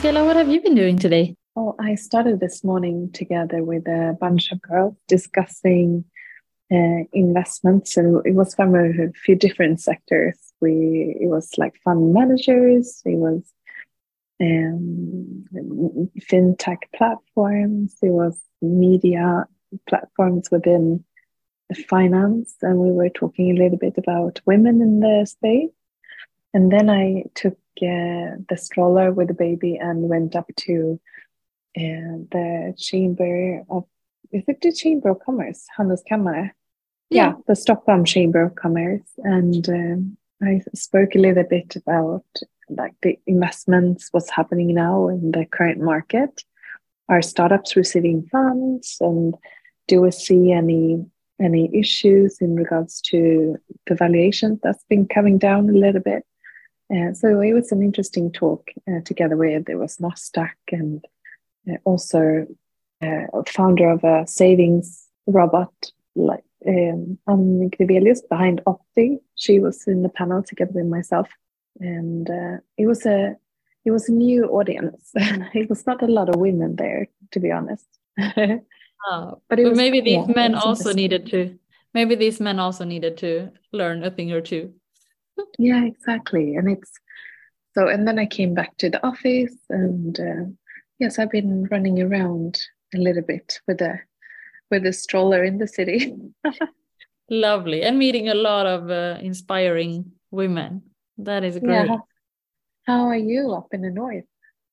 Michaela, what have you been doing today? Oh, I started this morning together with a bunch of girls discussing uh, investments, and it was from a few different sectors. We it was like fund managers, it was um, fintech platforms, it was media platforms within finance, and we were talking a little bit about women in the space. And then I took uh, the stroller with the baby and went up to uh, the chamber of is it the chamber of commerce? Handelskammare yeah. yeah the stockholm chamber of commerce. And um, i spoke a little bit about like the investments what's happening now in the current market. Are startups receiving funds? And do we see any any issues in regards to the valuation that's been coming down a little bit uh, so it was an interesting talk uh, together with there was Nasdaq and uh, also uh, founder of a savings robot like um, Ann Grevelius behind Opti. She was in the panel together with myself, and uh, it was a it was a new audience. it was not a lot of women there, to be honest. oh, but, but maybe these yeah, men also needed to. Maybe these men also needed to learn a thing or two yeah exactly. And it's so and then i came back to the office and uh, yes i've been running around a little bit with a with a stroller in the city. Lovely. And meeting a lot of uh, inspiring women. That is great. Yeah. how are you up in the north?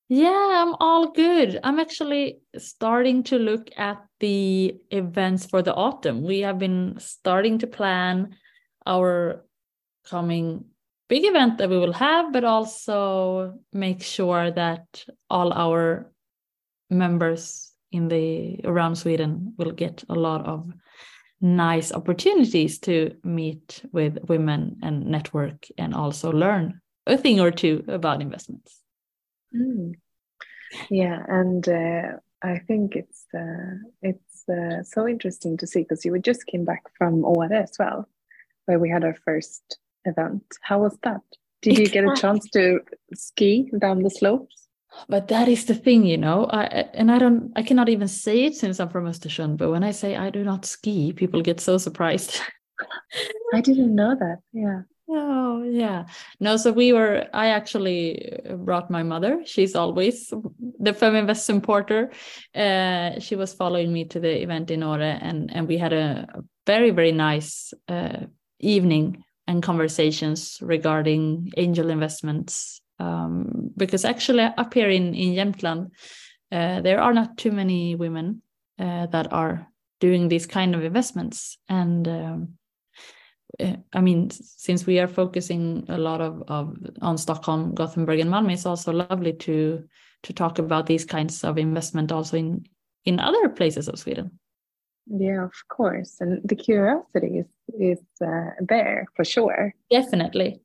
Yeah i'm all good. I'm actually starting to look at the events for the autumn. We have been starting to plan our coming big event that we will have, but also make sure that all our members in the around Sweden will get a lot of nice opportunities to meet with women and network and also learn a thing or two about investments. Mm. Yeah, and uh, I think it's uh, it's uh, so interesting to see because you just came back from Åre as well, where we had our first event. How was that? Did you get a chance to ski down the slopes? But that is the thing, you know. I and I don't I cannot even say it since I'm from Östersund, but when I say I do not ski, people get so surprised. I didn't know that. Yeah. Oh, yeah. No, so we were, I actually brought my mother. She's always the Feminvest supporter. Uh, she was following me to the event in Åre, and, and we had a, a very, very nice uh, evening and conversations regarding angel investments. Um, because actually, up here in, in Jämtland, uh, there are not too many women uh, that are doing these kind of investments. And um, uh, I mean, since we are focusing a lot of, of on Stockholm, Gothenburg, and Malmö, it's also lovely to to talk about these kinds of investment also in in other places of Sweden. Yeah, of course, and the curiosity is is uh, there for sure. Definitely,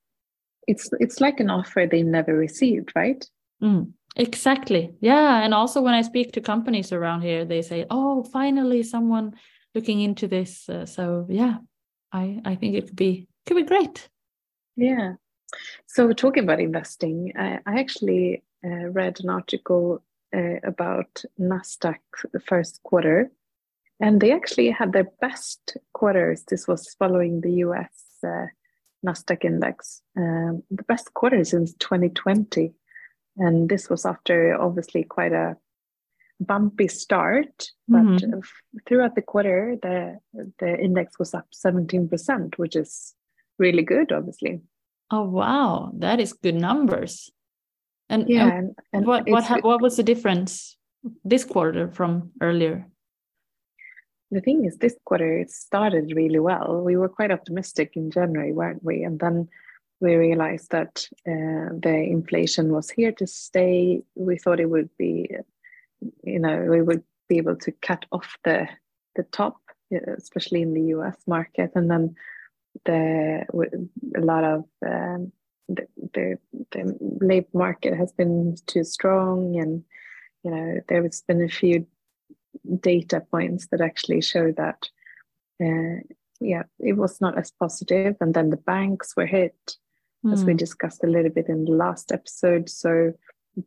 it's it's like an offer they never received, right? Mm, exactly. Yeah, and also when I speak to companies around here, they say, "Oh, finally, someone looking into this." Uh, so yeah, I I think it could be could be great. Yeah. So talking about investing, I, I actually uh, read an article uh, about Nasdaq the first quarter and they actually had their best quarters. This was following the US uh, Nasdaq index, um, the best quarter since 2020. And this was after obviously quite a bumpy start, but mm-hmm. throughout the quarter, the the index was up 17%, which is really good, obviously. Oh wow, that is good numbers. And yeah, and, and what what what was the difference this quarter from earlier? The thing is, this quarter it started really well. We were quite optimistic in January, weren't we? And then we realized that uh, the inflation was here to stay. We thought it would be, you know, we would be able to cut off the the top, especially in the U.S. market, and then the a lot of um, the, the the labor market has been too strong, and you know there's been a few data points that actually show that uh, yeah it was not as positive and then the banks were hit mm. as we hmm. discussed a little bit in the last episode so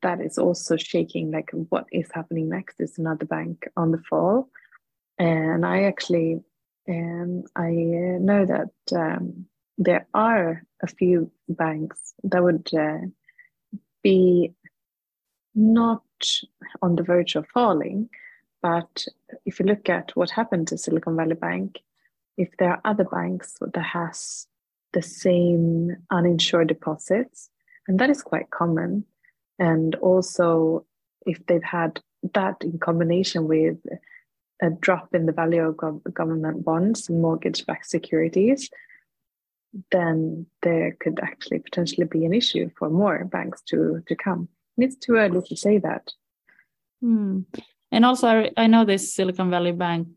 that is also shaking like what is happening next is another bank on the fall and i actually um, i know that um, there are a few banks that would uh, be not on the verge of falling but if you look at what happened to silicon valley bank if there are other banks that has the same uninsured deposits and that is quite common. And also if they've had that in combination with a drop in the value of gov- government bonds and mortgage-backed securities then there could actually potentially be an issue for more banks to to come. And it's too early to say that. Hmm. And also I, I know this silicon valley bank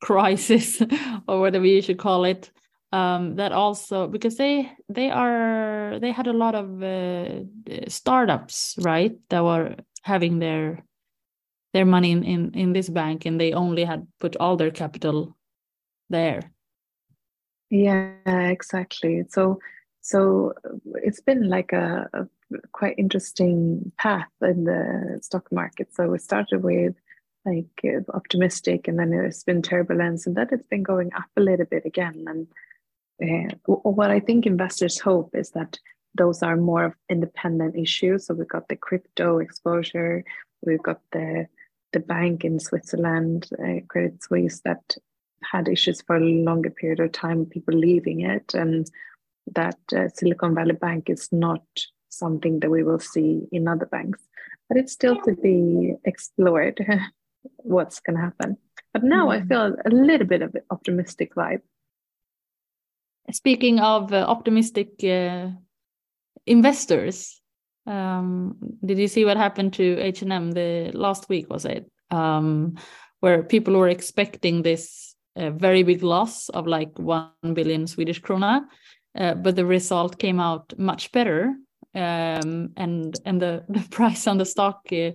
crisis or whatever you should call it um, that also because they they are they had a lot of uh, startups right that were having their their money in, in in this bank and they only had put all their capital there. Yeah exactly. So so it's been like a, a quite interesting path in the stock market so we started with like optimistic and then it's been turbulence and then it's been going up a little bit again and uh, what I think investors hope is that those are more of independent issues. So we've got the crypto exposure, we've got the the bank in Switzerland, uh, Credit Suisse, that had issues for a longer period of time, people leaving it, and that uh, Silicon Valley Bank is not something that we will see in other banks. But it's still to be explored what's going to happen. But now mm. I feel a little bit of optimistic vibe. Speaking of uh, optimistic uh, investors, um, did you see what happened to H&M the last week, was it? Um, where people were expecting this uh, very big loss of like 1 billion Swedish krona, uh, but the result came out much better. Um, and and the, the price on the stock uh,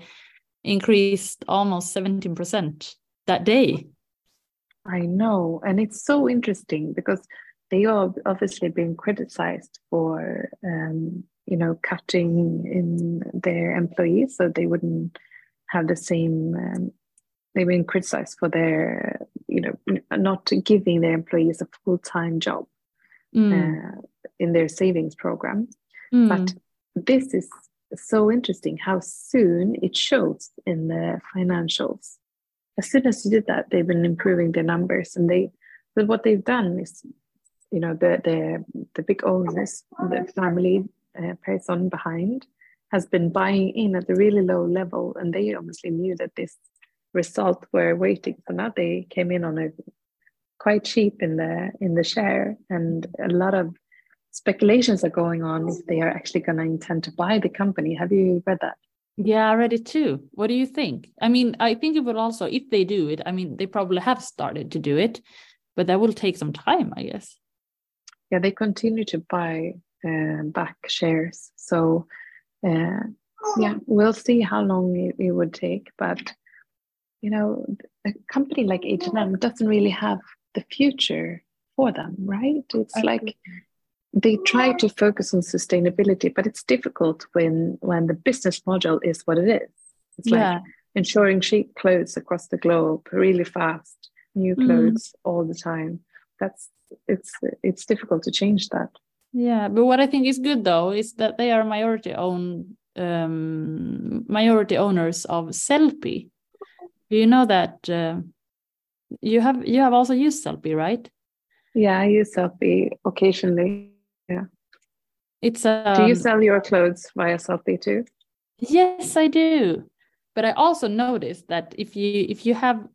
increased almost 17% that day. I know. And it's so interesting because they are obviously being criticized for um, you know cutting in their employees so they wouldn't have the same um, they've been criticized for their you know not giving their employees a full-time job mm. uh, in their savings program mm. but this is so interesting how soon it shows in the financials as soon as you did that they've been improving their numbers and they but what they've done is you know the the the big owners, the family uh, person behind, has been buying in at a really low level, and they obviously knew that this result were waiting. So now they came in on a quite cheap in the in the share, and a lot of speculations are going on if they are actually going to intend to buy the company. Have you read that? Yeah, I read it too. What do you think? I mean, I think it would also, if they do it, I mean, they probably have started to do it, but that will take some time, I guess yeah, they continue to buy uh, back shares. So uh, yeah, we'll see how long it, it, would take. But you know, a company like H and M doesn't really have the future for them, right? It's like they try to focus on sustainability, but it's difficult when when the business model is what it is. It's yeah. like ensuring cheap clothes across the globe really fast, new mm. clothes mm. all the time. That's it's it's difficult to change that yeah but what i think is good though is that they are majority owned um, minority owners of Sellpy. Do you know that uh, you have you have also used Sellpy, right? Yeah, I use Sellpy occasionally. Yeah. It's um, Do you um, sell your clothes via Sellpy too? Yes, I do. But I also noticed that if you if you have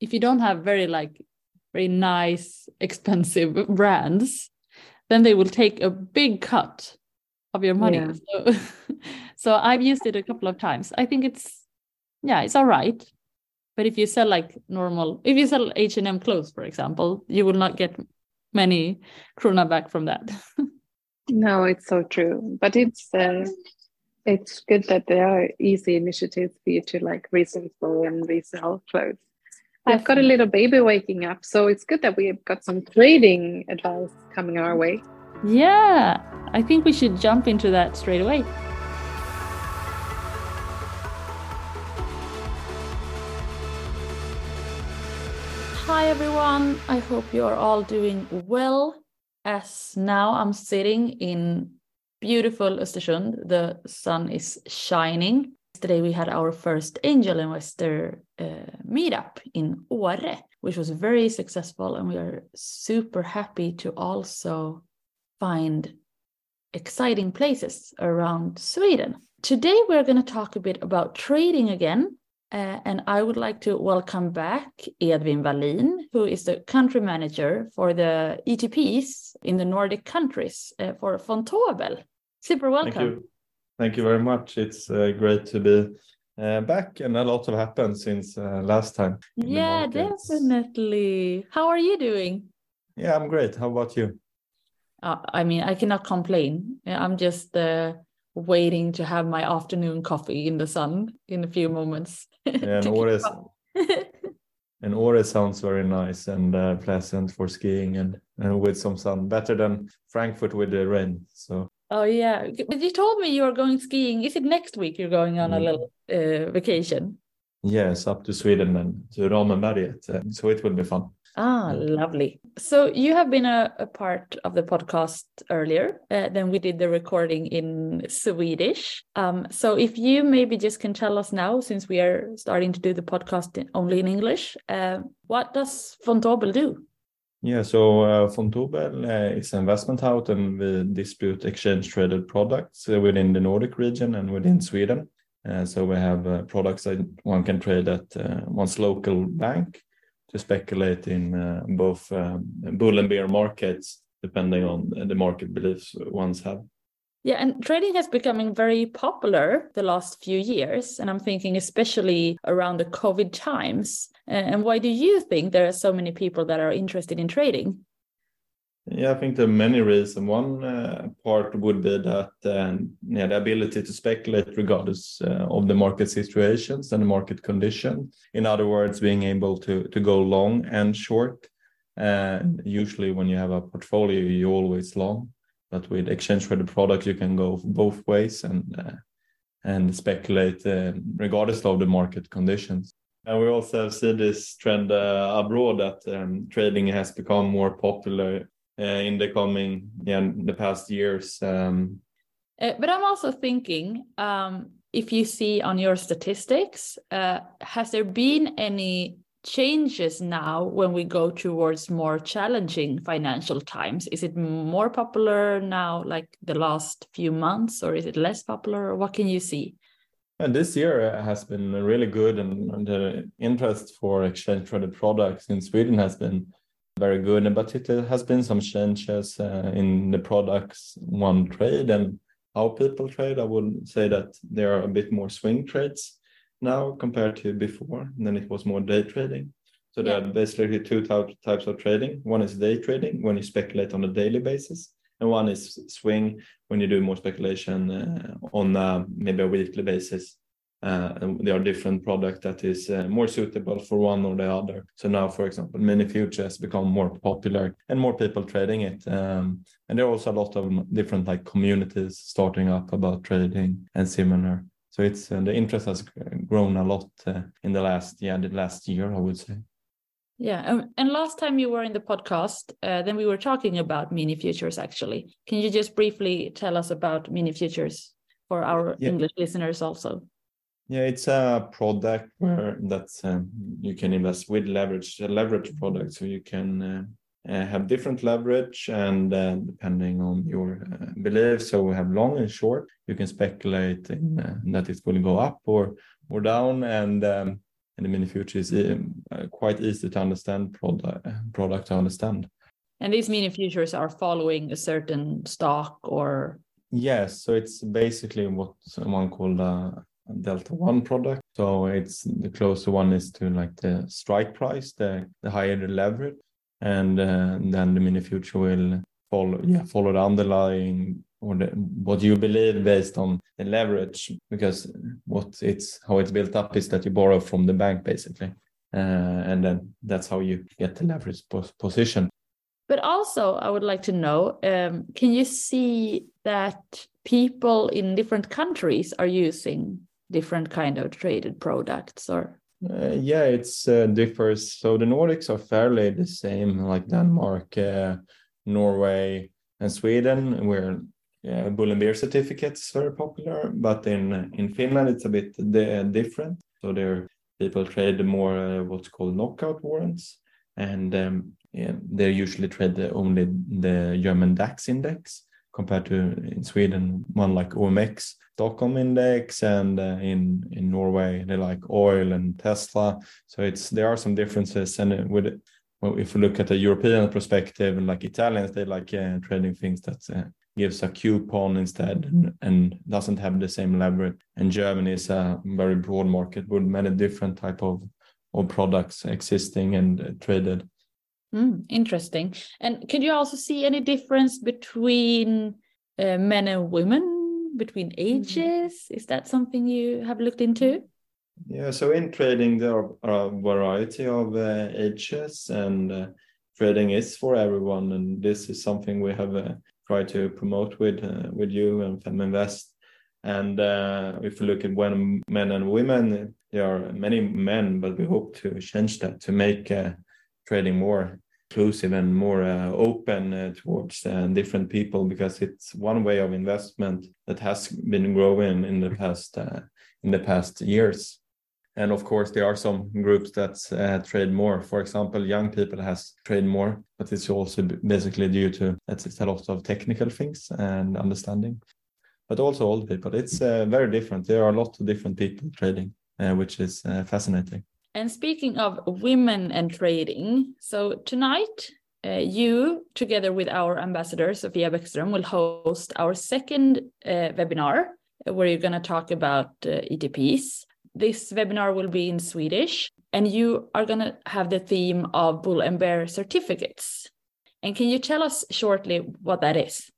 if you don't have very like very nice, expensive brands, then they will take a big cut of your money. Yeah. So, so I've used it a couple of times. I think it's yeah, it's all right. But if you sell like normal, if you sell H and M clothes, for example, you will not get many krona back from that. No, it's so true. But it's uh, it's good that there are easy initiatives for you to like recycle and resell clothes. I've got a little baby waking up, so it's good that we've got some trading advice coming our way. Yeah, I think we should jump into that straight away. Hi everyone, I hope you're all doing well. As now I'm sitting in beautiful Östersund. The sun is shining. Today we had our first angel investor uh, meetup in Åre, which was very successful, and we are super happy to also find exciting places around Sweden. Today we're going to talk a bit about trading again uh, and I would like to welcome back Edvin Wallin, who is the country manager for the ETPs in the Nordic countries uh, for Vontobel. Super welcome. Thank you. Thank you very much. It's uh, great to be uh, back, and a lot have happened since uh, last time. Yeah, definitely. How are you doing? Yeah, I'm great. How about you? Uh, I mean, I cannot complain. I'm just waiting to have my afternoon coffee in the sun in a few moments. Yeah, and Åre, and Åre sounds very nice and uh, pleasant for skiing and, and with some sun, better than Frankfurt with the rain. So. Oh yeah, but you told me you are going skiing. Is it next week you're going on mm. a little uh, vacation? Yes, up to Sweden and to Ramundberget. Uh, so it will be fun. Ah, lovely. So you have been a, a part of the podcast earlier. Uh, then we did the recording in Swedish. Um, so if you maybe just can tell us now, since we are starting to do the podcast in, only in English, uh, what does Vontobel do? Yeah, so uh, Vontobel uh, is an investment house and we distribute exchange traded products uh, within the Nordic region and within Sweden. Uh, so we have uh, products that one can trade at uh, one's local bank to speculate in uh, both um, bull and bear markets, depending on the market beliefs ones have. Yeah, and trading has becoming very popular the last few years, and I'm thinking especially around the COVID times. And why do you think there are so many people that are interested in trading? Yeah, I think there are many reasons. One uh, part would be that um, yeah, the ability to speculate regardless uh, of the market situations and the market condition. In other words, being able to to go long and short. And usually, when you have a portfolio, you always long. But with exchange traded products, you can go both ways and uh, and speculate uh, regardless of the market conditions. And we also have seen this trend uh, abroad that um, trading has become more popular uh, in the coming yeah the past years um, uh, but i'm also thinking um, if you see on your statistics uh, has there been any changes now when we go towards more challenging financial times? Is it more popular now like the last few months or is it less popular? What can you see? And this year has been really good and, and the interest for exchange traded products in sweden has been very good. But it has been some changes uh, in the products one trade and how people trade. I would say that there are a bit more swing trades now compared to before. Then it was more day trading. So there are basically two types of trading. One is day trading when you speculate on a daily basis, and one is swing when you do more speculation uh, on uh, maybe a weekly basis uh, and there are different products that is uh, more suitable for one or the other. So now, for example, mini futures become more popular and more people trading it. Um, and there are also a lot of different like communities starting up about trading and similar. So it's uh, the interest has grown a lot uh, in the last yeah the last year I would say. Yeah, and last time you were in the podcast, uh, then we were talking about mini futures. Actually, can you just briefly tell us about mini futures for our yeah. English listeners also? Yeah, it's a product where that's um, you can invest with leverage, a leverage product. So you can uh, uh, have different leverage, and uh, depending on your uh, beliefs, so we have long and short. You can speculate in, uh, that it will go up or or down, and um, in the mini future is um, uh, quite easy to understand product product to understand. And these mini futures are following a certain stock or yes, so it's basically what someone called a delta one product. So it's the closer one is to like the strike price, the, the higher the leverage. And uh, then the mini future will follow, yeah, follow the underlying or the, what you believe based on the leverage, because what it's how it's built up is that you borrow from the bank basically. Uh, and then that's how you get the leverage pos- position. But also, I would like to know um, can you see that people in different countries are using different kind of traded products or Uh, yeah, it's uh, differs. So the Nordics are fairly the same, like Denmark, uh, Norway, and Sweden, where bull and bear certificates very popular. But in in Finland, it's a bit different. So there, people trade more uh, what's called knockout warrants, and um, yeah, they usually trade only the German DAX index compared to in Sweden, one like OMX Stockholm index, and uh, in in Norway they like oil and Tesla. So it's there are some differences, and with well, if we look at a European perspective, and like Italians, they like uh, trading things that uh, gives a coupon instead and, and, doesn't have the same leverage. And Germany is a very broad market with many different type of of products existing and uh, traded. Mm, interesting. And can you also see any difference between uh, men and women, between mm. ages? Is that something you have looked into? Yeah, so in trading, there are a variety of uh, ages, and uh, trading is for everyone. And this is something we have uh, tried to promote with uh, with you and Feminvest. And uh, if you look at when men and women, there are many men, but we hope to change that to make trading more inclusive and more uh, open uh, towards uh, different people because it's one way of investment that has been growing in the past uh, in the past years. And of course there are some groups that uh, trade more. For example young people has trade more but it's also basically due to it's a lot of technical things and understanding. But also old people it's uh, very different. There are a lot of different people trading which is fascinating and speaking of women and trading, so tonight uh, you, together with our ambassador Sofia Bäckström, will host our second uh, webinar where you're going to talk about uh, ETPs. This webinar will be in Swedish, and you are going to have the theme of bull and bear certificates. And can you tell us shortly what that is?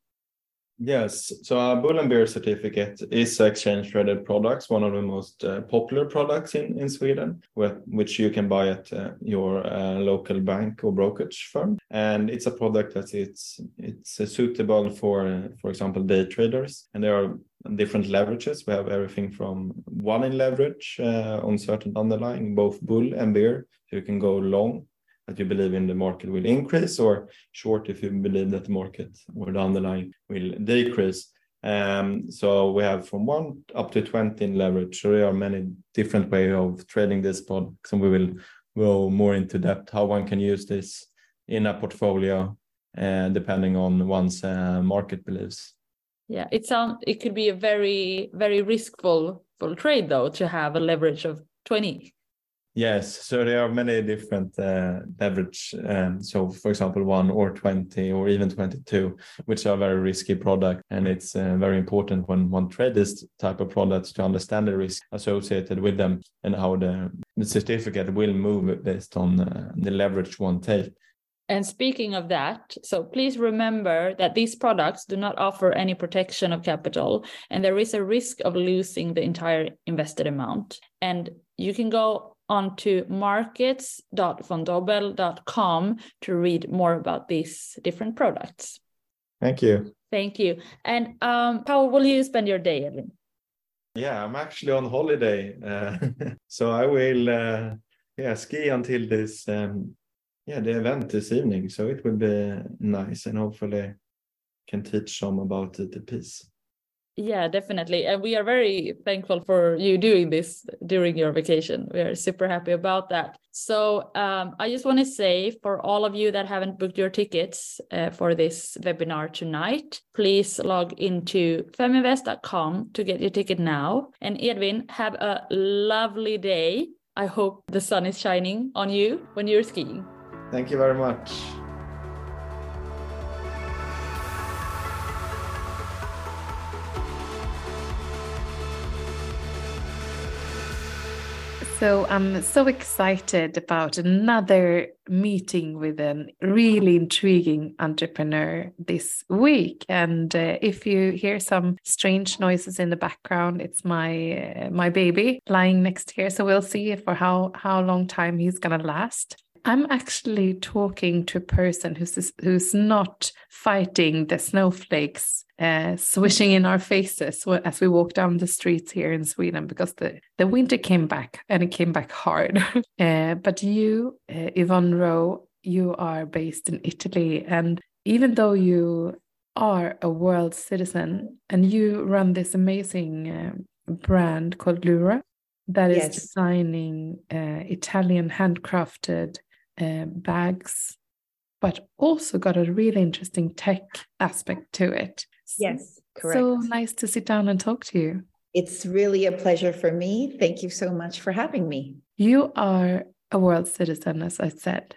Yes, so a Bull and Bear certificate is exchange traded products, one of the most uh, popular products in, in Sweden, which you can buy at uh, your uh, local bank or brokerage firm. And it's a product that it's it's uh, suitable for, uh, for example, day traders. And there are different leverages. We have everything from one in leverage uh, on certain underlying, both bull and bear. So you can go long that you believe in the market will increase or short if you believe that the market or down the underlying will decrease. Um, so we have from one up to 20 in leverage. So there are many different ways of trading this products and we will go more into depth how one can use this in a portfolio uh, depending on one's uh, market beliefs. Yeah, it sounds it could be a very very riskful trade though to have a leverage of 20. Yes, so there are many different uh, leverage. Um, so, for example, one or 20 or even 22, which are very risky product. And it's uh, very important when one trades this type of products to understand the risk associated with them and how the, the certificate will move based on uh, the leverage one take. And speaking of that, so please remember that these products do not offer any protection of capital, and there is a risk of losing the entire invested amount. And you can go onto markets.vontobel.com to read more about these different products. Thank you. Thank you. And um, how will you spend your day, Edvin? Yeah, I'm actually on holiday. Uh, so I will uh, yeah, ski until this um, yeah, the event this evening. So it will be nice and hopefully can teach some about the piece. Yeah, definitely. And we are very thankful for you doing this during your vacation. We are super happy about that. So um, I just want to say for all of you that haven't booked your tickets uh, for this webinar tonight, please log into feminvest.com to get your ticket now. And Edvin, have a lovely day. I hope the sun is shining on you when you're skiing. Thank you very much. So I'm so excited about another meeting with a really intriguing entrepreneur this week. And uh, if you hear some strange noises in the background, it's my uh, my baby lying next here. So we'll see for how how long time he's gonna last. I'm actually talking to a person who's who's not fighting the snowflakes uh, swishing in our faces as we walk down the streets here in Sweden because the, the winter came back and it came back hard. uh, but you, uh, Yvonne Roe, you are based in Italy. And even though you are a world citizen and you run this amazing uh, brand called Lura that is yes. designing uh, Italian handcrafted uh, bags, but also got a really interesting tech aspect to it. Yes, correct. So nice to sit down and talk to you. It's really a pleasure for me. Thank you so much for having me. You are a world citizen, as I said.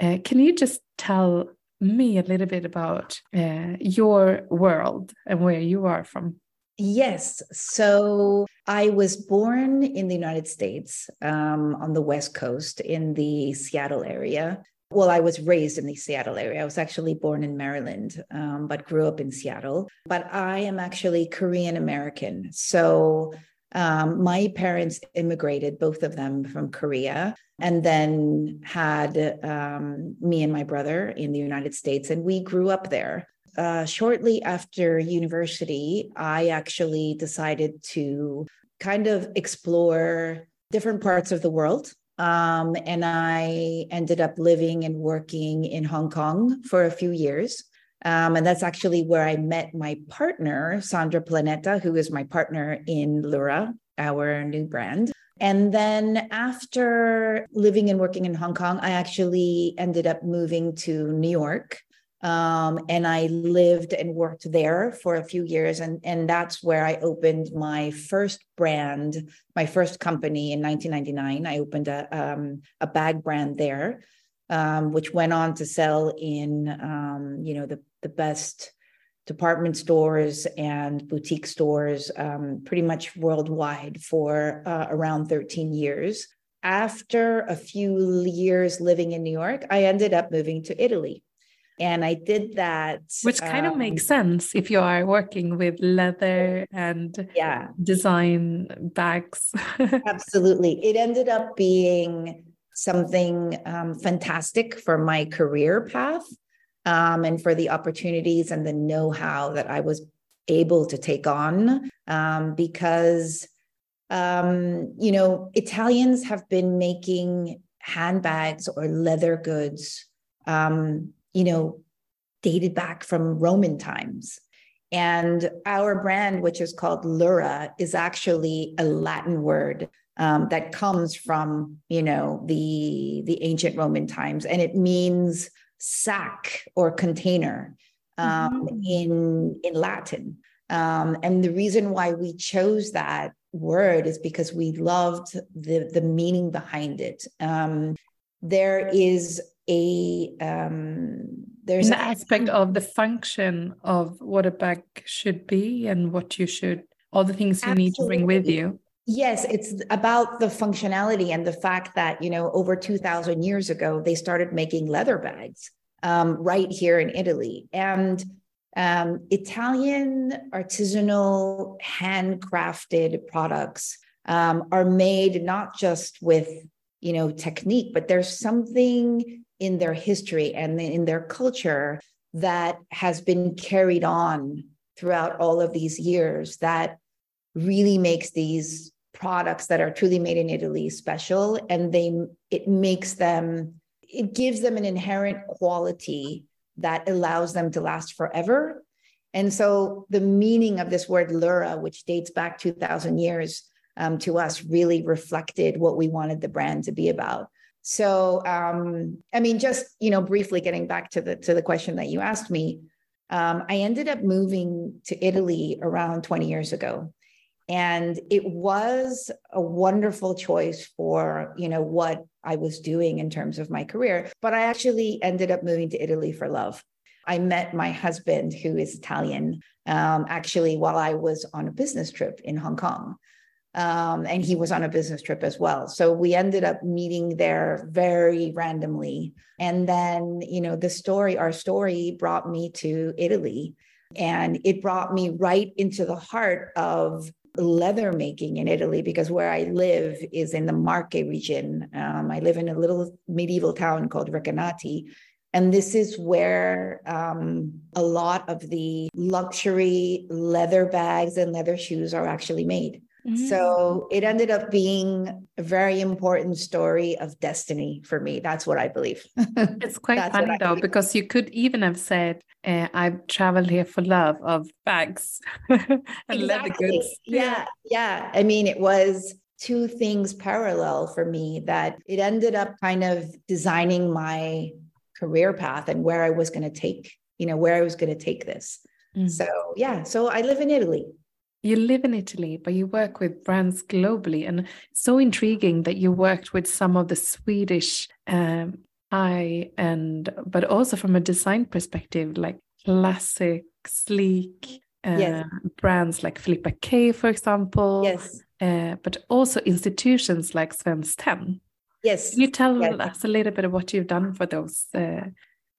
Uh, can you just tell me a little bit about uh, your world and where you are from? Yes. So I was born in the United States um, on the West Coast in the Seattle area. Well, I was raised in the Seattle area. I was actually born in Maryland, um, but grew up in Seattle. But I am actually Korean American. So um, my parents immigrated, both of them from Korea, and then had um, me and my brother in the United States, and we grew up there. Uh, shortly after university, I actually decided to kind of explore different parts of the world. Um, and I ended up living and working in Hong Kong for a few years. Um, and that's actually where I met my partner, Sandra Planeta, who is my partner in Lura, our new brand. And then after living and working in Hong Kong, I actually ended up moving to New York. Um, and I lived and worked there for a few years. And, and that's where I opened my first brand, my first company in 1999. I opened a, um, a bag brand there, um, which went on to sell in, um, you know, the, the best department stores and boutique stores um, pretty much worldwide for uh, around 13 years. After a few years living in New York, I ended up moving to Italy. And I did that. Which kind um, of makes sense if you are working with leather and yeah. design bags. Absolutely. It ended up being something um, fantastic for my career path um, and for the opportunities and the know how that I was able to take on um, because, um, you know, Italians have been making handbags or leather goods, um, you know, dated back from Roman times. And our brand, which is called Lura, is actually a Latin word um, that comes from, you know, the the ancient Roman times, and it means sack or container um, mm-hmm. in in Latin. Um, and the reason why we chose that word is because we loved the the meaning behind it. Um, there is a um, there's an aspect of the function of what a bag should be and what you should all the things you Absolutely. need to bring with you Yes, it's about the functionality and the fact that, you know, over 2000 years ago, they started making leather bags um, right here in Italy. And um, Italian artisanal handcrafted products um, are made not just with, you know, technique, but there's something in their history and in their culture that has been carried on throughout all of these years that really makes these products that are truly made in Italy special and they it makes them it gives them an inherent quality that allows them to last forever. And so the meaning of this word lura, which dates back 2000 years um, to us, really reflected what we wanted the brand to be about. So, um, I mean, just you know, briefly getting back to the to the question that you asked me, um, I ended up moving to Italy around 20 years ago, and it was a wonderful choice for you know what i was doing in terms of my career but i actually ended up moving to italy for love. I met my husband who is italian um, actually while i was on a business trip in hong kong um, and he was on a business trip as well so we ended up meeting there very randomly and then you know the story our story brought me to italy and it brought me right into the heart of leather making in Italy because where I live is in the Marche region. Um, I live in a little medieval town called Recanati. And this is where um, a lot of the luxury leather bags and leather shoes are actually made. So mm. it ended up being a very important story of destiny for me. That's what I believe. it's quite funny though, believe. because you could even have said, uh, I've traveled here for love of bags and exactly. leather goods. Yeah, yeah. I mean, it was two things parallel for me that it ended up kind of designing my career path and where I was going to take, you know, where I was going to take this. Mm. So, yeah, so I live in Italy you live in Italy, but you work with brands globally. And so intriguing that you worked with some of the Swedish um, high and, but also from a design perspective, like classic, sleek uh, yes. brands like Filippa K, for example. Yes. Uh, but also institutions like Svenskt Tenn. Yes. Can you tell yes. us a little bit of what you've done for those? Uh,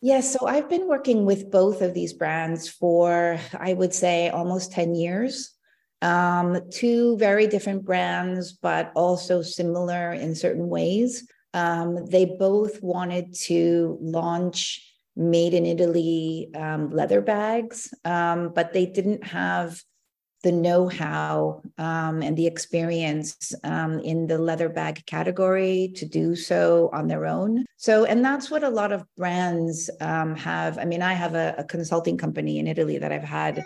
Yes, so I've been working with both of these brands for, I would say, almost 10 years um, two very different brands, but also similar in certain ways. Um, they both wanted to launch made in Italy um, leather bags, um, but they didn't have the know-how um, and the experience um, in the leather bag category to do so on their own. So, and that's what a lot of brands have. I mean, I have a, a, consulting company in Italy that I've had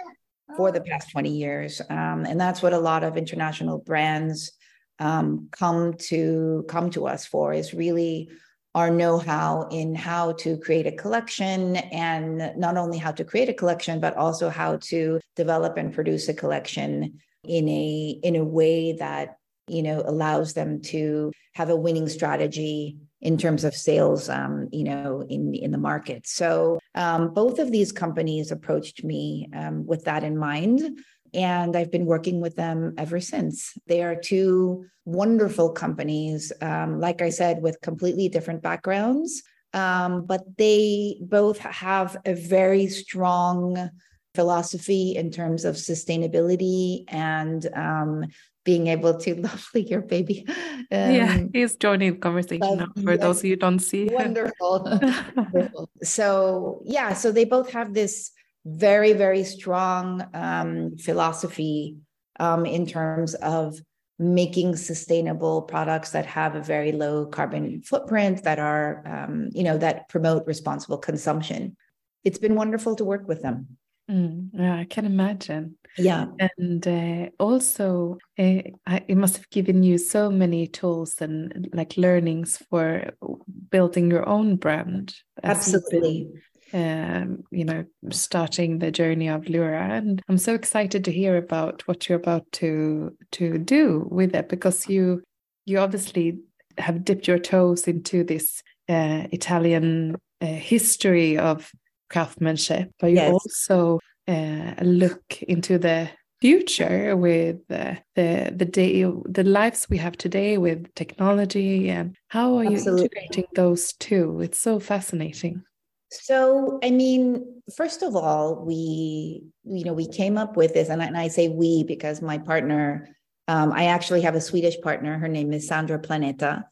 for the past 20 years. Um, and that's what a lot of international brands um, come to come to us for is really our know-how in how to create a collection and not only how to create a collection but also how to develop and produce a collection in a in a way that you know allows them to have a winning strategy in terms of sales, um, you know, in in the market. So um, both of these companies approached me um, with that in mind. And I've been working with them ever since. They are two wonderful companies, um, like I said, with completely different backgrounds, um, but they both have a very strong philosophy in terms of sustainability and um, being able to lovely your baby. Um, yeah, he's joining the conversation now for yes, those who don't see. Wonderful. wonderful. So yeah, so they both have this very, very strong um, philosophy um, in terms of making sustainable products that have a very low carbon footprint that are um, you know that promote responsible consumption it's been wonderful to work with them Mm, yeah, I can imagine. Yeah. And uh, also, uh, it must have given you so many tools and like learnings for building your own brand. Absolutely. Um, you know, starting the journey of Lura, and I'm so excited to hear about what you're about to to do with it because you you obviously have dipped your toes into this uh, Italian uh, history of craftsmanship, but you yes. also uh, look into the future with uh, the the day the lives we have today with technology and how are Absolutely. you integrating those two? It's so fascinating. So i mean first of all we you know we came up with this and I, and I say we because my partner um, i actually have a swedish partner. Her name is sandra planeta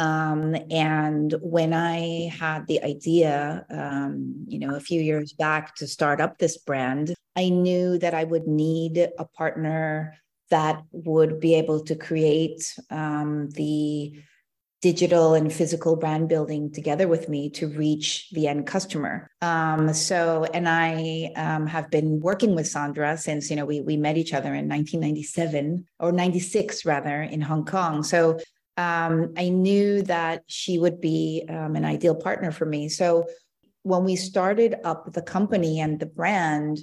um, and when I had the idea, um, you know, a few years back to start up this brand, I knew that I would need a partner that would be able to create um, the digital and physical brand building together with me to reach the end customer. Um, so, and I um, have been working with Sandra since you know we we met each other in 1997 or 96 rather in Hong Kong. So um, I knew that she would be um, an ideal partner for me. So when we started up the company and the brand,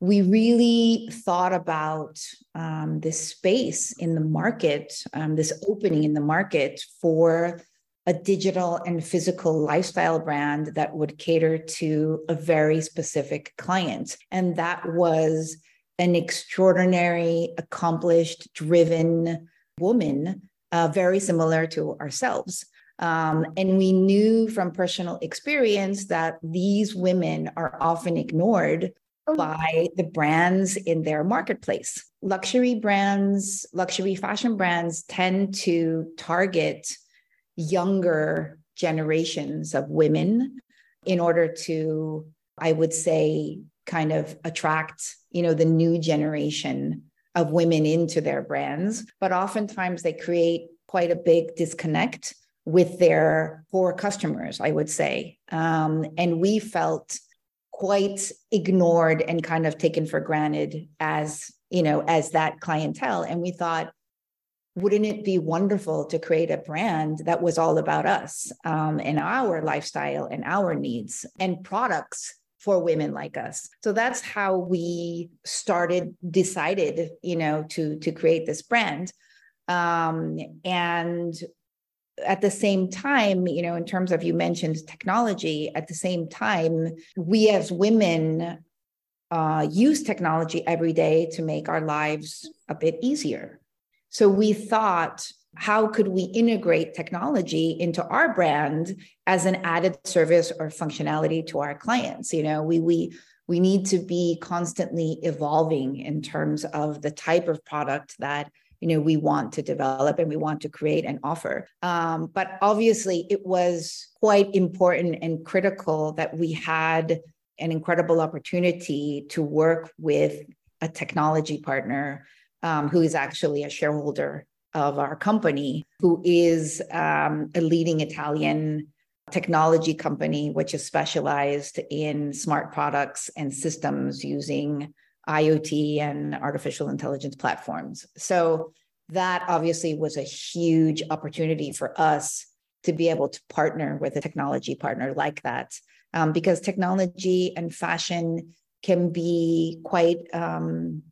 we really thought about um, this space in the market, um, this opening in the market for a digital and physical lifestyle brand that would cater to a very specific client. And that was an extraordinary, accomplished, driven woman uh, very similar to ourselves. Um, and we knew from personal experience that these women are often ignored by the brands in their marketplace. Luxury brands, luxury fashion brands tend to target younger generations of women in order to, I would say, kind of attract, you know, the new generation of women into their brands. But oftentimes they create quite a big disconnect with their core customers, I would say. Um, and we felt quite ignored and kind of taken for granted as, you know, as that clientele. And we thought, wouldn't it be wonderful to create a brand that was all about us um, and our lifestyle and our needs and products for women like us. So that's how we started decided you know to to create this brand. Um, and at the same time you know in terms of you mentioned technology at the same time we as women uh, use technology every day to make our lives a bit easier. So we thought how could we integrate technology into our brand as an added service or functionality to our clients? You know we we we need to be constantly evolving in terms of the type of product that you know we want to develop and we want to create and offer. Um, but obviously it was quite important and critical that we had an incredible opportunity to work with a technology partner um, who is actually a shareholder of our company, who is um, a leading Italian technology company, which is specialized in smart products and systems using IoT and artificial intelligence platforms. So that obviously was a huge opportunity for us to be able to partner with a technology partner like that, um, because technology and fashion can be quite um,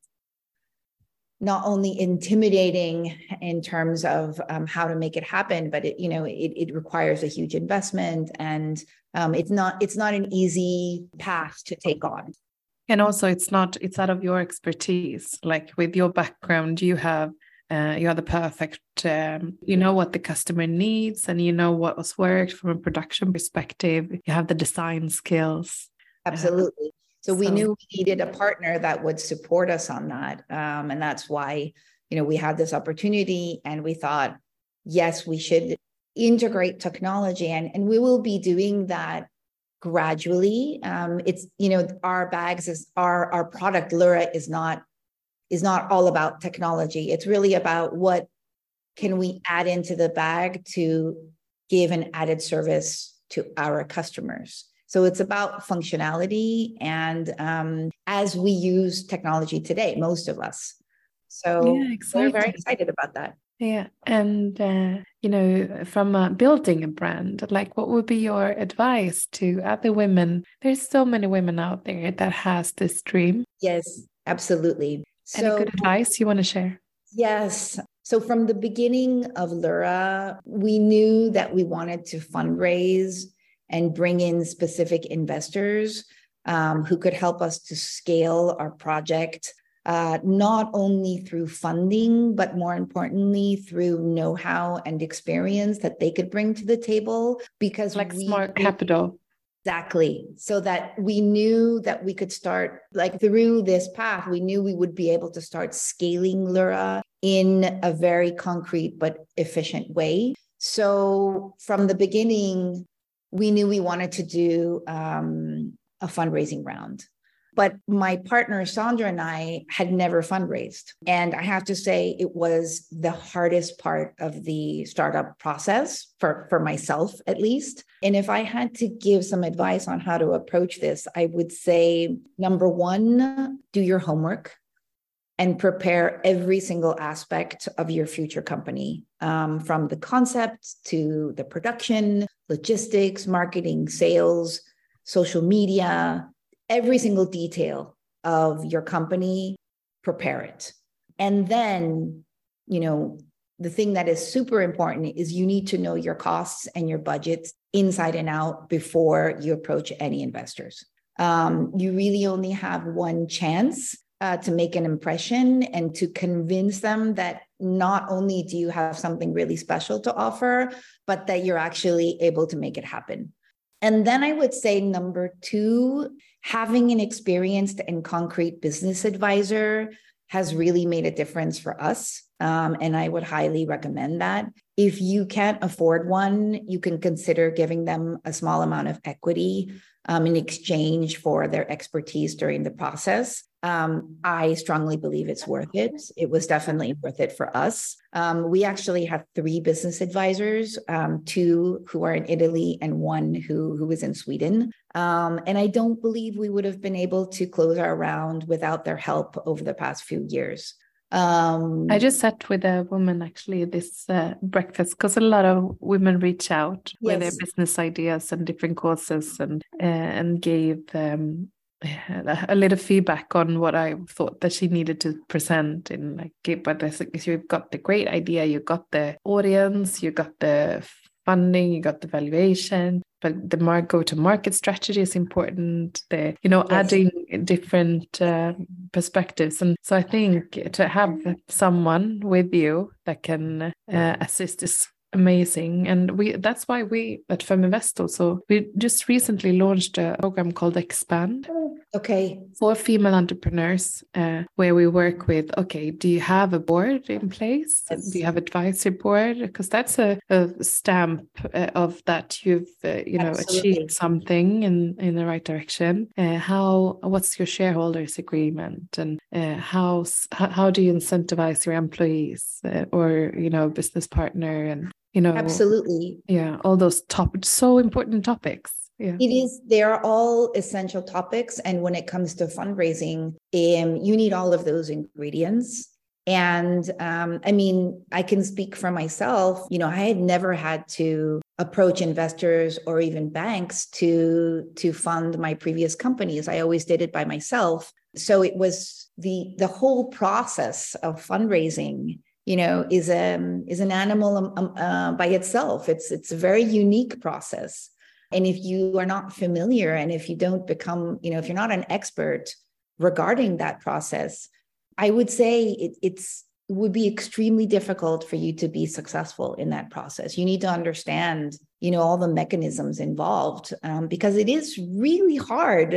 not only intimidating in terms of um, how to make it happen, but it, you know, it, it requires a huge investment and um, it's not it's not an easy path to take on. And also, it's not it's out of your expertise. Like with your background, you have uh, you are the perfect um, you know what the customer needs and you know what was worked from a production perspective you have the design skills absolutely so, we knew we needed a partner that would support us on that. Um, and that's why, you know, we had this opportunity and we thought, yes, we should integrate technology and, and we will be doing that gradually. Um, it's, you know, our bags is our, our product Lura is not, is not all about technology. It's really about what can we add into the bag to give an added service to our customers. So it's about functionality and um, as we use technology today, most of us. So yeah, we're very excited about that. Yeah. And, uh, you know, from uh, building a brand, like what would be your advice to other women? There's so many women out there that has this dream. Yes, absolutely. Any so, good advice you want to share? Yes. So from the beginning of Lura, we knew that we wanted to fundraise and bring in specific investors um, who could help us to scale our project, uh, not only through funding, but more importantly, through know how and experience that they could bring to the table. Because like we, smart capital. Exactly. So that we knew that we could start, like through this path, we knew we would be able to start scaling Lura in a very concrete but efficient way. So from the beginning, we knew we wanted to do um, a fundraising round. But my partner, Sandra, and I had never fundraised. And I have to say, it was the hardest part of the startup process for, for myself, at least. And if I had to give some advice on how to approach this, I would say number one, do your homework and prepare every single aspect of your future company um, from the concept to the production, logistics, marketing, sales, social media, every single detail of your company, prepare it. And then, you know, the thing that is super important is you need to know your costs and your budgets inside and out before you approach any investors. Um, you really only have one chance uh, to make an impression and to convince them that not only do you have something really special to offer, but that you're actually able to make it happen. And then I would say number two, having an experienced and concrete business advisor has really made a difference for us. Um, and I would highly recommend that. If you can't afford one, you can consider giving them a small amount of equity um, in exchange for their expertise during the process. Um, I strongly believe it's worth it. It was definitely worth it for us. Um, we actually have three business advisors, um, two who are in Italy and one who who is in Sweden. Um, and I don't believe we would have been able to close our round without their help over the past few years. Um, I just sat with a woman actually this uh, breakfast because a lot of women reach out yes. with their business ideas and different courses and uh, and gave um, a little feedback on what I thought that she needed to present in like but this you've got the great idea, you got the audience, you got the funding, you got the valuation, but the mark go to market strategy is important the you know yes. adding different uh, perspectives and so i think to have someone with you that can uh, assist is amazing. And we that's why we at feminvest also we just recently launched a program called expand okay. for female entrepreneurs uh, where we work with okay do you have a board in place? Yes. do you have advisory board? Because that's a, a stamp uh, of that you've uh, you know Absolutely. achieved something in in the right direction. Uh, how what's your shareholders agreement? And uh, how how do you incentivize your employees uh, or you know business partner and you know absolutely yeah all those top so important topics yeah. It is, they are all essential topics. And when it comes to fundraising, um, you need all of those ingredients. And um, I mean, I can speak for myself. You know, I had never had to approach investors or even banks to to fund my previous companies. I always did it by myself. So it was the the whole process of fundraising you know is a um, is an animal um, um, uh, by itself. It's it's a very unique process. And if you are not familiar and if you don't become you know if you're not an expert regarding that process i would say it, it's it would be extremely difficult for you to be successful in that process. You need to understand you know all the mechanisms involved um, because it is really hard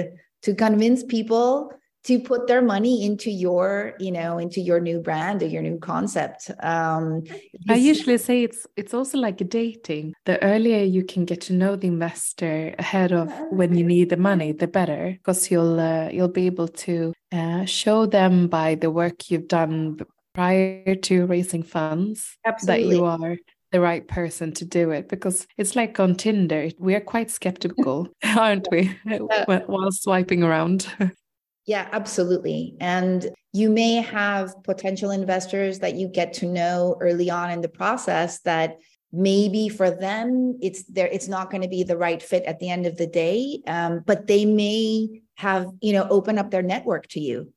to convince people to put their money into your you know into your new brand or your new concept um, i usually say it's it's also like a dating the earlier you can get to know the investor ahead of when you need the money the better because you'll uh, you'll be able to uh, show them by the work you've done prior to raising funds Absolutely. that you are the right person to do it because it's like on Tinder, we are quite skeptical, aren't we, while swiping around? Yeah, absolutely. And you may have potential investors that you get to know early on in the process that maybe for them it's there it's not going to be the right fit at the end of the day um, but they may have you know open up their network to you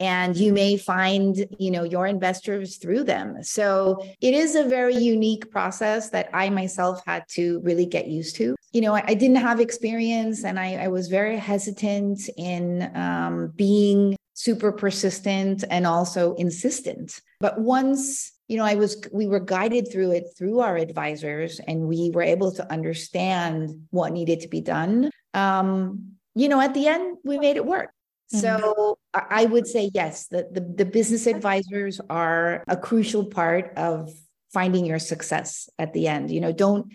and you may find you know your investors through them. So it is a very unique process that i myself had to really get used to. You know i, I didn't have experience and I, I was very hesitant in um, being super persistent and also insistent. But once you know i was we were guided through it through our advisors and we were able to understand what needed to be done um, you know at the end we made it work so mm-hmm. I would say yes, the, the, the business advisors are a crucial part of finding your success at the end. You know, don't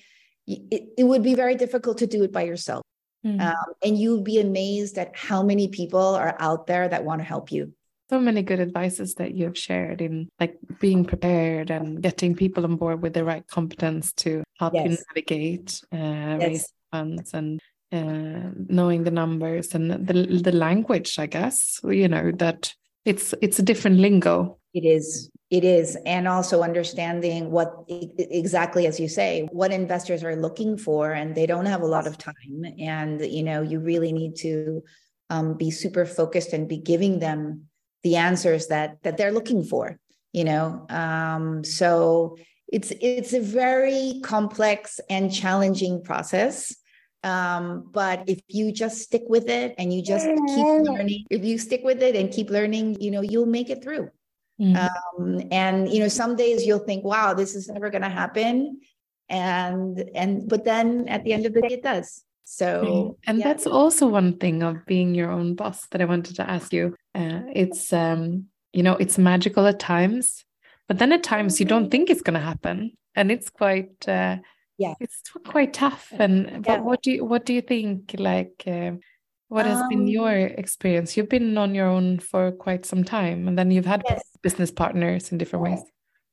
it, it would be very difficult to do it by yourself. Mm-hmm. Um, and you'd be amazed at how many people are out there that want to help you. So many good advices that you have shared in like being prepared and getting people on board with the right competence to help yes. you navigate, uh, yes. raise funds and uh, knowing the numbers and the the language i guess you know that it's it's a different lingo. It is it is. And also understanding what exactly as you say what investors are looking for and they don't have a lot of time. And you know you really need to um, be super focused and be giving them the answers that that they're looking for you know? Um, so it's it's a very complex and challenging process um, but if you just stick with it and you just keep learning, if you stick with it and keep learning, you know, you'll make it through. Mm-hmm. Um, and you know, some days you'll think, wow, this is never gonna happen. And and but then at the end of the day, it does. So, and yeah. that's also one thing of being your own boss that I wanted to ask you. Uh, it's um, you know, it's magical at times, but then at times you don't think it's going to happen, and it's quite uh, yeah, it's quite tough. And but what do you what do you think? Like, uh, what has been Um, your experience? You've been on your own for quite some time, and then you've had Yes. business partners in different ways.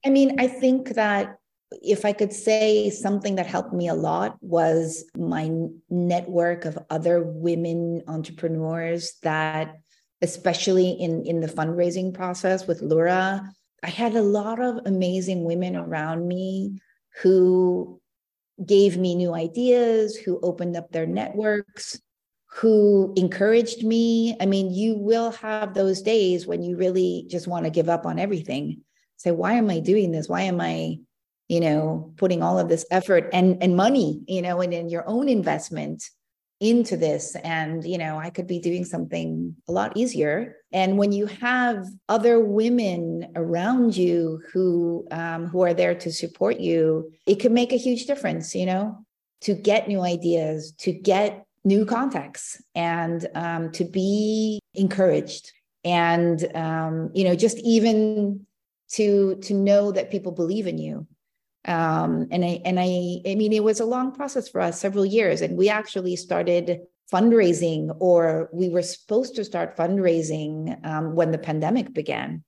I mean, I think that if I could say something that helped me a lot was my network of other women entrepreneurs that, especially in, in the fundraising process with Lura, I had a lot of amazing women around me who gave me new ideas, who opened up their networks, who encouraged me. I mean, you will have those days when you really just want to give up on everything. Say, why am I doing this? Why am I, you know, putting all of this effort and, and money, you know, and in your own investment into this? And, you know, I could be doing something a lot easier. And when you have other women around you who um, who are there to support you, it can make a huge difference, you know, to get new ideas, to get new contacts and um, to be encouraged and um, you know just even to to know that people believe in you um, and i and i i mean it was a long process for us several years and we actually started fundraising or we were supposed to start fundraising um, when the pandemic began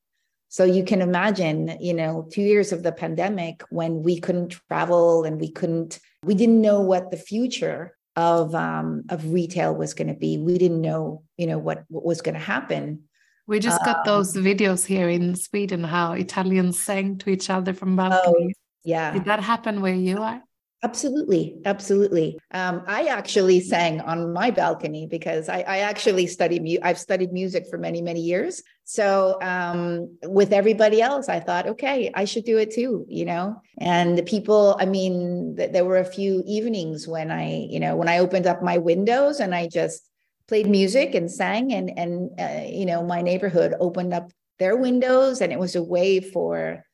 so you can imagine you know two years of the pandemic when we couldn't travel and we couldn't we didn't know what the future of um, of retail was going to be. We didn't know, you know, what what was going to happen. We just Um, got those videos here in Sweden how Italians sang to each other from Oh, balconies. Yeah, Did that happen where you are? absolutely, absolutely. Um, I actually sang on my balcony because I, I actually study mu- I've studied music for many many years. So um, with everybody else, I thought, okay, I should do it too, you know. And the people, I mean, th- there were a few evenings when I, you know, when I opened up my windows and I just played music and sang, and and uh, you know, my neighborhood opened up their windows, and it was a way for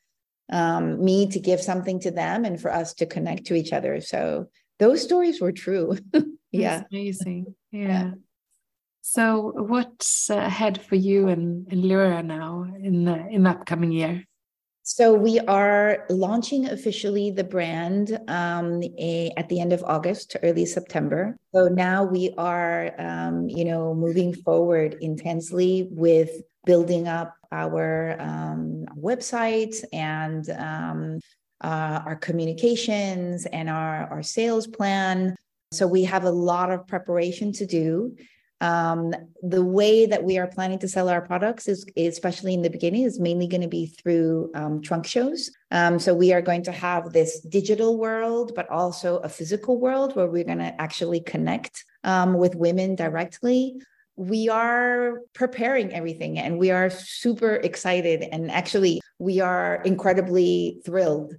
um, me to give something to them and for us to connect to each other. So those stories were true. yeah. That's amazing. Yeah. So what's ahead for you and, and Lura now in the in the upcoming year? So we are launching officially the brand um, a, at the end of August to early September. So now we are, um, you know, moving forward intensely with building up our um, website and um, uh, our communications and our, our sales plan. So we have a lot of preparation to do. Um, the way that we are planning to sell our products is, especially in the beginning, is mainly going to be through um, trunk shows. Um, so we are going to have this digital world, but also a physical world where we're going to actually connect um, with women directly. We are preparing everything and we are super excited. And actually, we are incredibly thrilled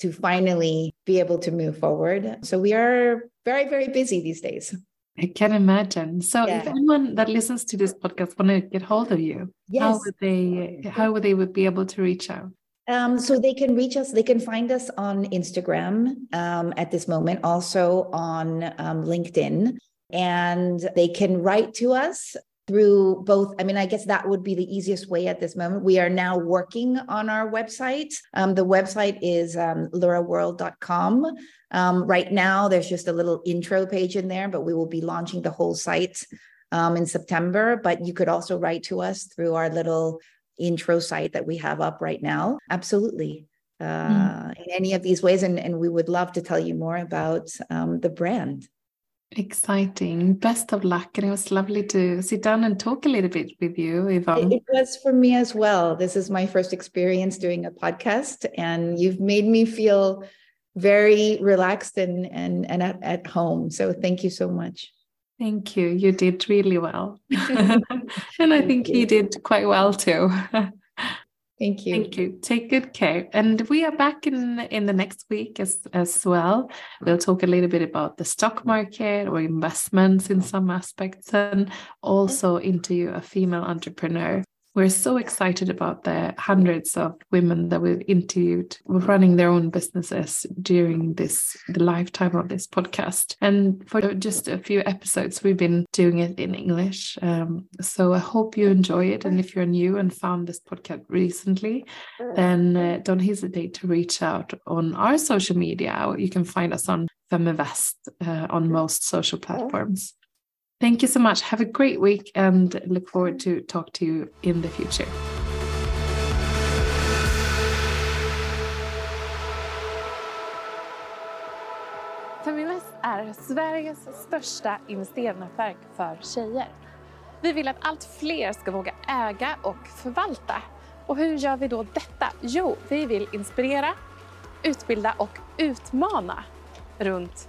to finally be able to move forward. So we are very, very busy these days. I can imagine. So Yeah. if anyone that listens to this podcast want to get hold of you, how Yes. would they how would they would be able to reach out? Um, so they can reach us, they can find us on Instagram um, at this moment, also on um, LinkedIn, and they can write to us through both. I mean, I guess that would be the easiest way at this moment. We are now working on our website. Um, the website is um, luraworld.com. Um, right now, there's just a little intro page in there, but we will be launching the whole site um, in September. But you could also write to us through our little intro site that we have up right now. Absolutely. Uh, In any of these ways. And, and we would love to tell you more about um, the brand. Exciting. Best of luck. And it was lovely to sit down and talk a little bit with you, Yvonne. It, was for me as well. This is my first experience doing a podcast, and you've made me feel very relaxed and, and, and at, at home. So thank you so much. Thank you. You did really well. and I think you. you did quite well too. Thank you. Thank you. Take good care. And we are back in in the next week as as well. We'll talk a little bit about the stock market or investments in some aspects and also interview a female entrepreneur. We're so excited about the hundreds of women that we've interviewed running their own businesses during this the lifetime of this podcast. And for just a few episodes, we've been doing it in English. Um, so I hope you enjoy it. And if you're new and found this podcast recently, then uh, don't hesitate to reach out on our social media. You can find us on Feminvest uh, on most social platforms. Thank you so much. Have a great week and look forward to talk to you in the future. Feminvest är Sveriges största investeringsnätverk för tjejer. Vi vill att allt fler ska våga äga och förvalta. Och hur gör vi då detta? Jo, vi vill inspirera, utbilda och utmana runt